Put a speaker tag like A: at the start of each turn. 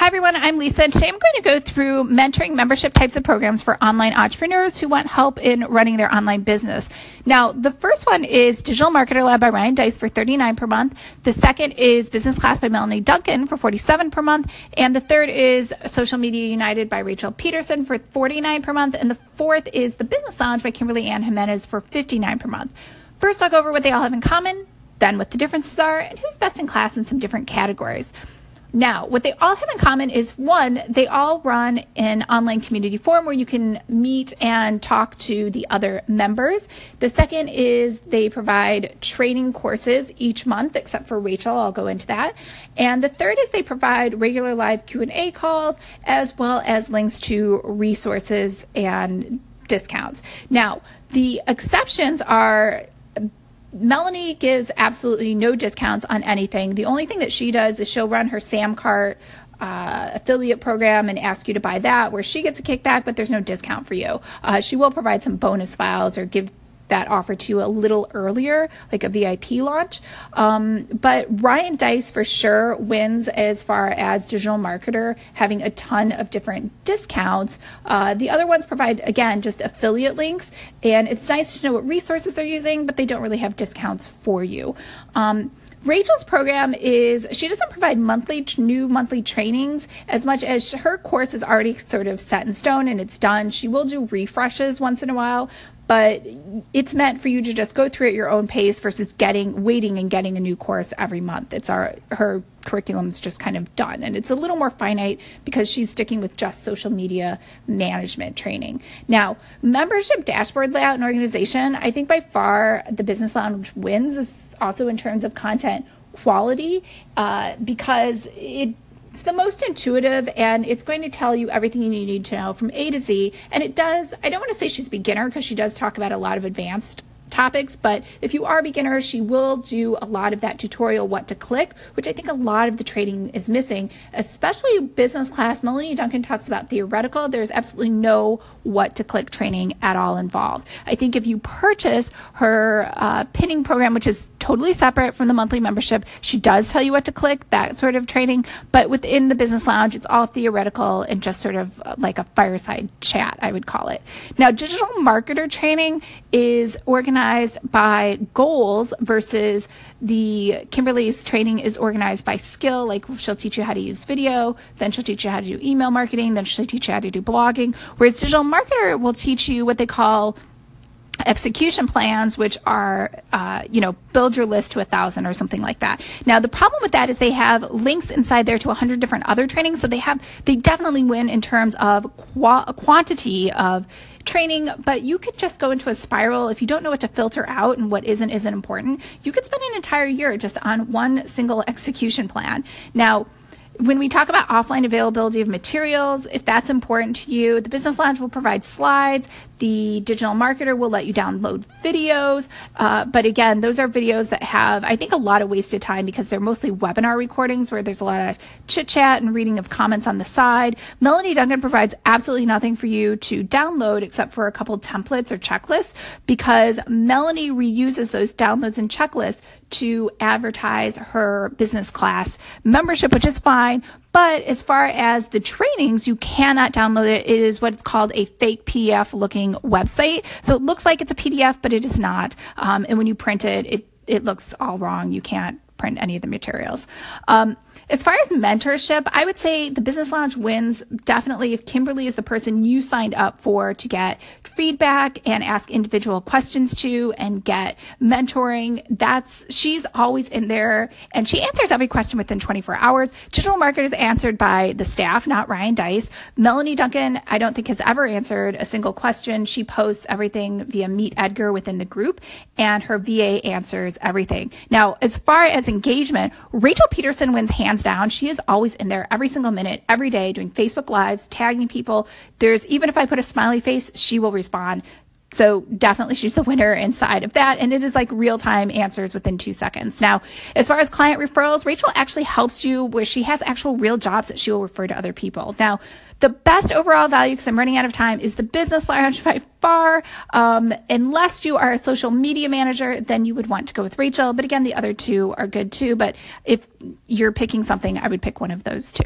A: Hi, everyone. I'm Lisa. And today I'm going to go through mentoring membership types of programs for online entrepreneurs who want help in running their online business. Now, the first one is Digital Marketer Lab by Ryan Deiss for 39 per month. The second is Business Class by Melanie Duncan for 47 per month. And the third is Social Media United by Rachel Pedersen for 49 per month. And the fourth is The Business Lounge by Kimberly Ann Jimenez for 59 per month. First, I'll go over what they all have in common, then what the differences are, and who's best in class in some different categories. Now, what they all have in common is one, they all run an online community forum where you can meet and talk to the other members. The second is they provide training courses each month, except for Rachel. I'll go into that. And the third is they provide regular live Q&A calls as well as links to resources and discounts. Now, the exceptions are Melanie gives absolutely no discounts on anything. The only thing that she does is she'll run her Samcart uh, affiliate program and ask you to buy that, where she gets a kickback, but there's no discount for you. Uh, she will provide some bonus files or give that offer to you a little earlier, like a VIP launch. Um, but Ryan Deiss for sure wins as far as digital marketer having a ton of different discounts. Uh, the other ones provide, again, just affiliate links, and it's nice to know what resources they're using, but they don't really have discounts for you. Um, Rachel's program is she doesn't provide monthly new monthly trainings as much as her course is already sort of set in stone and it's done. She will do refreshes once in a while, but it's meant for you to just go through at your own pace versus getting waiting and getting a new course every month. It's our her curriculum is just kind of done and it's a little more finite because she's sticking with just social media management training. Now, membership dashboard layout and organization, I think by far the business lounge wins is also in terms of content quality uh, because it it's the most intuitive and it's going to tell you everything you need to know from A to Z. And it does, I don't want to say she's beginner because she does talk about a lot of advanced topics, but if you are beginners, she will do a lot of that tutorial what to click, which I think a lot of the trading is missing, especially business class. Melanie Duncan talks about theoretical. There's absolutely no what to click training at all involved. I think if you purchase her uh, pinning program, which is totally separate from the monthly membership, she does tell you what to click, that sort of training, but within the business lounge, it's all theoretical and just sort of uh, like a fireside chat, I would call it. Now, digital marketer training is organized organized by goals versus the Kimberly's training is organized by skill. Like she'll teach you how to use video, then she'll teach you how to do email marketing, then she'll teach you how to do blogging. Whereas digital marketer will teach you what they call execution plans, which are, uh, you know, build your list to a thousand or something like that. Now, the problem with that is they have links inside there to a hundred different other trainings. So they have, they definitely win in terms of qu- quantity of training, but you could just go into a spiral. If you don't know what to filter out and what isn't, isn't important, you could spend an entire year just on one single execution plan. Now, when we talk about offline availability of materials, if that's important to you, the Business Lounge will provide slides. The digital marketer will let you download videos. Uh, but again, those are videos that have, I think, a lot of wasted time because they're mostly webinar recordings where there's a lot of chit chat and reading of comments on the side. Melanie Duncan provides absolutely nothing for you to download except for a couple templates or checklists because Melanie reuses those downloads and checklists to advertise her business class membership, which is fine. But as far as the trainings, you cannot download it. It is what's called a fake PDF looking website. So it looks like it's a PDF, but it is not. Um, and when you print it, it, it looks all wrong. You can't print any of the materials. Um, as far as mentorship, I would say the Business Lounge wins definitely if Kimberly is the person you signed up for to get feedback and ask individual questions to and get mentoring. That's, she's always in there and she answers every question within 24 hours. Digital market is answered by the staff, not Ryan Deiss. Melanie Duncan, I don't think has ever answered a single question. She posts everything via Meet Edgar within the group and her VA answers everything. Now, as far as engagement, Rachel Pedersen wins hands down. She is always in there every single minute, every day, doing Facebook Lives, tagging people. There's even if I put a smiley face, she will respond. So definitely she's the winner inside of that. And it is like real time answers within two seconds. Now, as far as client referrals, Rachel actually helps you where she has actual real jobs that she will refer to other people. Now, the best overall value, because I'm running out of time, is the business lounge by far. Um, unless you are a social media manager, then you would want to go with Rachel. But again, the other two are good too. But if you're picking something, I would pick one of those two.